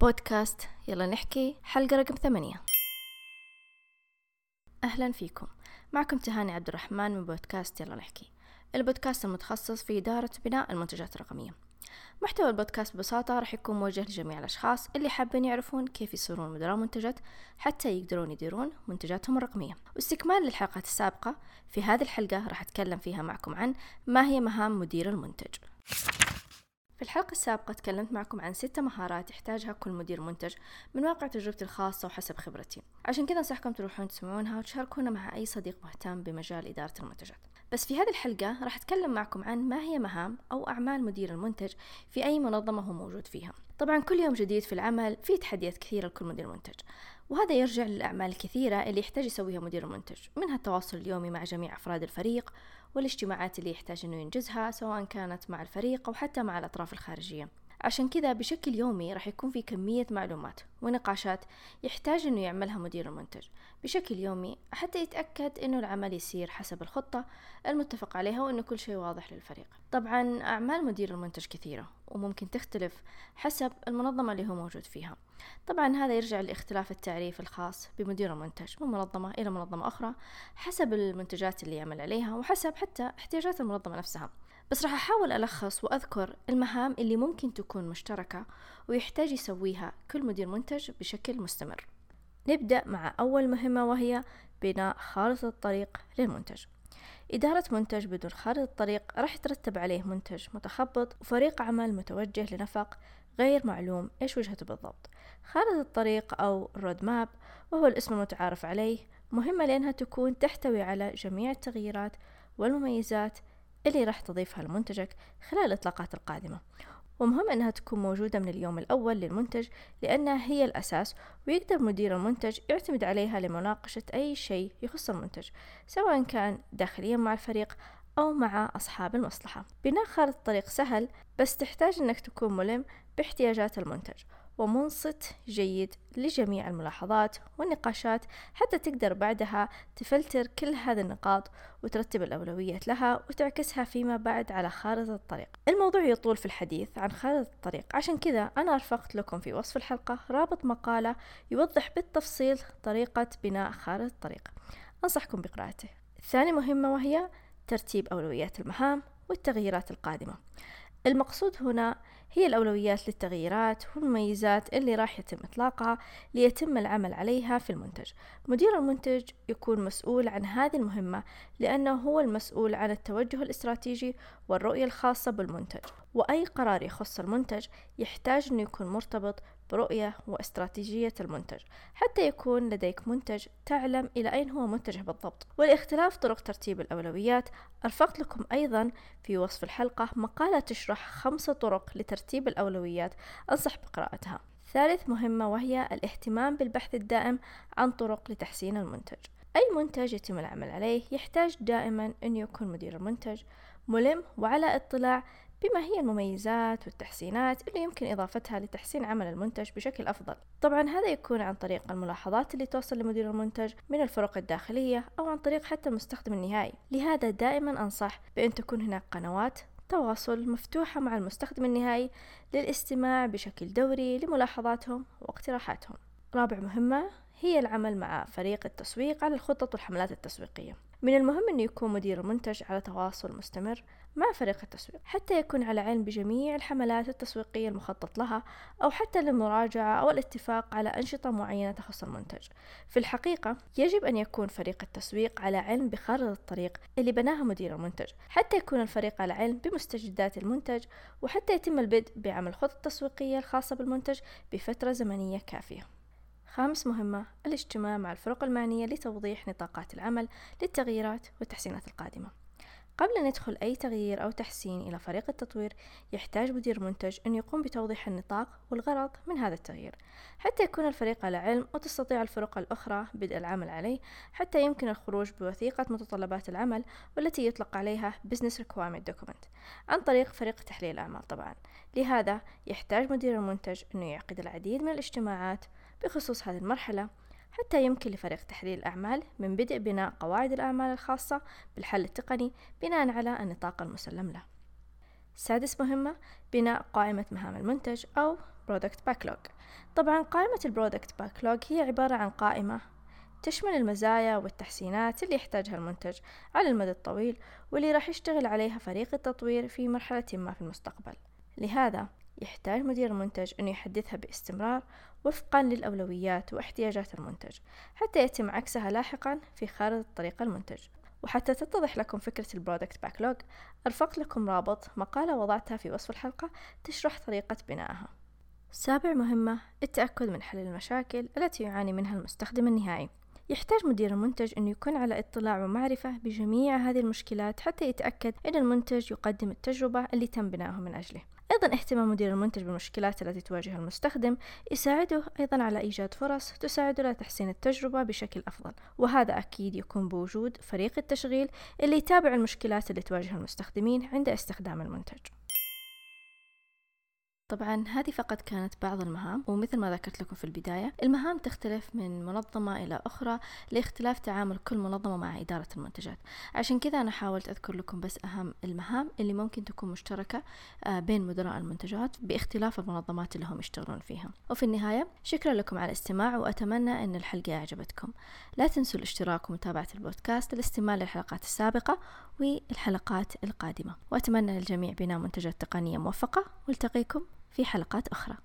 بودكاست. يلا نحكي. حلقة رقم ثمانية. أهلا فيكم. معكم تهاني عبد الرحمن من بودكاست يلا نحكي. البودكاست المتخصص في إدارة بناء المنتجات الرقمية. محتوى البودكاست ببساطة راح يكون موجه لجميع الأشخاص اللي حابين يعرفون كيف يصيرون مدراء منتجات حتى يقدرون يديرون منتجاتهم الرقمية. واستكمال للحلقات السابقة في هذه الحلقة راح أتكلم فيها معكم عن ما هي مهام مدير المنتج. في الحلقة السابقة تكلمت معكم عن ستة مهارات يحتاجها كل مدير منتج من واقع تجربتي الخاصة وحسب خبرتي. عشان كذا أنصحكم تروحون تسمعونها وتشاركونا مع أي صديق مهتم بمجال إدارة المنتجات. بس في هذه الحلقة راح أتكلم معكم عن ما هي مهام أو أعمال مدير المنتج في أي منظمة هو موجود فيها. طبعا كل يوم جديد في العمل في تحديات كثيرة لكل مدير منتج. وهذا يرجع للأعمال الكثيرة اللي يحتاج يسويها مدير المنتج منها التواصل اليومي مع جميع أفراد الفريق والاجتماعات اللي يحتاج أنه ينجزها سواء كانت مع الفريق أو حتى مع الأطراف الخارجية. عشان كذا بشكل يومي راح يكون في كمية معلومات ونقاشات يحتاج إنه يعملها مدير المنتج. بشكل يومي حتى يتأكد إنه العمل يسير حسب الخطة المتفق عليها وإنه كل شيء واضح للفريق. طبعا أعمال مدير المنتج كثيرة وممكن تختلف حسب المنظمة اللي هو موجود فيها. طبعا هذا يرجع لإختلاف التعريف الخاص بمدير المنتج من منظمة إلى منظمة أخرى حسب المنتجات اللي يعمل عليها وحسب حتى احتياجات المنظمة نفسها. بس راح أحاول ألخص وأذكر المهام اللي ممكن تكون مشتركة ويحتاج يسويها كل مدير منتج بشكل مستمر. نبدأ مع أول مهمة وهي بناء خارطة الطريق للمنتج. إدارة منتج بدون خارطة طريق راح يترتب عليه منتج متخبط وفريق عمل متوجه لنفق غير معلوم إيش وجهته بالضبط. خارطة الطريق أو الرود ماب وهو الاسم المتعارف عليه مهمة لأنها تكون تحتوي على جميع التغييرات والمميزات اللي راح تضيفها لمنتجك خلال الإطلاقات القادمة. ومهم أنها تكون موجودة من اليوم الأول للمنتج لأنها هي الأساس ويقدر مدير المنتج يعتمد عليها لمناقشة أي شيء يخص المنتج سواء كان داخليا مع الفريق أو مع أصحاب المصلحة. بناء خارطة طريق سهل بس تحتاج أنك تكون ملم باحتياجات المنتج. ومنصت جيد لجميع الملاحظات والنقاشات حتى تقدر بعدها تفلتر كل هذه النقاط وترتب الأولويات لها وتعكسها فيما بعد على خارطة الطريق. الموضوع يطول في الحديث عن خارطة الطريق. عشان كذا أنا رفقت لكم في وصف الحلقة رابط مقالة يوضح بالتفصيل طريقة بناء خارطة الطريق. أنصحكم بقراءته. ثاني مهمة وهي ترتيب أولويات المهام والتغييرات القادمة. المقصود هنا هي الأولويات للتغييرات والمميزات اللي راح يتم إطلاقها ليتم العمل عليها في المنتج. مدير المنتج يكون مسؤول عن هذه المهمة لأنه هو المسؤول عن التوجه الاستراتيجي والرؤية الخاصة بالمنتج. وأي قرار يخص المنتج يحتاج أنه يكون مرتبط برؤية واستراتيجية المنتج. حتى يكون لديك منتج تعلم إلى أين هو متجه بالضبط. ولاختلاف طرق ترتيب الأولويات أرفقت لكم أيضا في وصف الحلقة مقالة تشرح خمسة طرق لترتيب الأولويات. أنصح بقراءتها. ثالث مهمة وهي الاهتمام بالبحث الدائم عن طرق لتحسين المنتج. أي منتج يتم العمل عليه يحتاج دائما أن يكون مدير المنتج ملم وعلى اطلاع بما هي المميزات والتحسينات اللي يمكن إضافتها لتحسين عمل المنتج بشكل أفضل. طبعا هذا يكون عن طريق الملاحظات اللي توصل لمدير المنتج من الفرق الداخلية أو عن طريق حتى المستخدم النهائي. لهذا دائما أنصح بأن تكون هناك قنوات تواصل مفتوحة مع المستخدم النهائي للاستماع بشكل دوري لملاحظاتهم واقتراحاتهم. رابع مهمة هي العمل مع فريق التسويق على الخطط والحملات التسويقية. من المهم أن يكون مدير المنتج على تواصل مستمر مع فريق التسويق حتى يكون على علم بجميع الحملات التسويقية المخطط لها أو حتى للمراجعة أو الاتفاق على أنشطة معينة تخص المنتج. في الحقيقة يجب أن يكون فريق التسويق على علم بخارطة الطريق اللي بناها مدير المنتج حتى يكون الفريق على علم بمستجدات المنتج وحتى يتم البدء بعمل خطط تسويقية الخاصة بالمنتج بفترة زمنية كافية. خامس مهمة الاجتماع مع الفرق المعنية لتوضيح نطاقات العمل للتغييرات والتحسينات القادمة. قبل أن يدخل أي تغيير أو تحسين إلى فريق التطوير يحتاج مدير منتج أن يقوم بتوضيح النطاق والغرض من هذا التغيير. حتى يكون الفريق على علم وتستطيع الفرق الأخرى بدء العمل عليه حتى يمكن الخروج بوثيقة متطلبات العمل والتي يطلق عليها Business Requirement Document عن طريق فريق تحليل الأعمال طبعا. لهذا يحتاج مدير المنتج أنه يعقد العديد من الاجتماعات بخصوص هذه المرحلة حتى يمكن لفريق تحليل الأعمال من بدء بناء قواعد الأعمال الخاصة بالحل التقني بناء على النطاق المسلم له. سادس مهمة بناء قائمة مهام المنتج أو Product Backlog طبعا قائمة ال Product Backlog هي عبارة عن قائمة تشمل المزايا والتحسينات اللي يحتاجها المنتج على المدى الطويل واللي راح يشتغل عليها فريق التطوير في مرحلة ما في المستقبل لهذا يحتاج مدير المنتج أنه يحدثها باستمرار وفقا للأولويات واحتياجات المنتج حتى يتم عكسها لاحقا في خارطة طريق المنتج. وحتى تتضح لكم فكرة ال Product Backlog أرفقت لكم رابط مقالة وضعتها في وصف الحلقة تشرح طريقة بنائها. سابع مهمة التأكد من حل المشاكل التي يعاني منها المستخدم النهائي. يحتاج مدير المنتج أن يكون على اطلاع ومعرفة بجميع هذه المشكلات حتى يتأكد أن المنتج يقدم التجربة اللي تم بناؤه من أجله. أيضا اهتمام مدير المنتج بالمشكلات التي تواجه المستخدم يساعده أيضا على إيجاد فرص تساعده على تحسين التجربة بشكل أفضل. وهذا أكيد يكون بوجود فريق التشغيل اللي يتابع المشكلات اللي تواجه المستخدمين عند استخدام المنتج. طبعا هذه فقط كانت بعض المهام ومثل ما ذكرت لكم في البداية المهام تختلف من منظمة إلى أخرى لاختلاف تعامل كل منظمة مع إدارة المنتجات. عشان كذا أنا حاولت أذكر لكم بس أهم المهام اللي ممكن تكون مشتركة آه، بين مدراء المنتجات باختلاف المنظمات اللي هم يشتغلون فيها. وفي النهاية شكرا لكم على الاستماع وأتمنى أن الحلقة أعجبتكم. لا تنسوا الاشتراك ومتابعة البودكاست للاستماع للحلقات السابقة والحلقات القادمة. وأتمنى للجميع بناء منتجات تقنية موفقة. والتقيكم. في حلقات أخرى.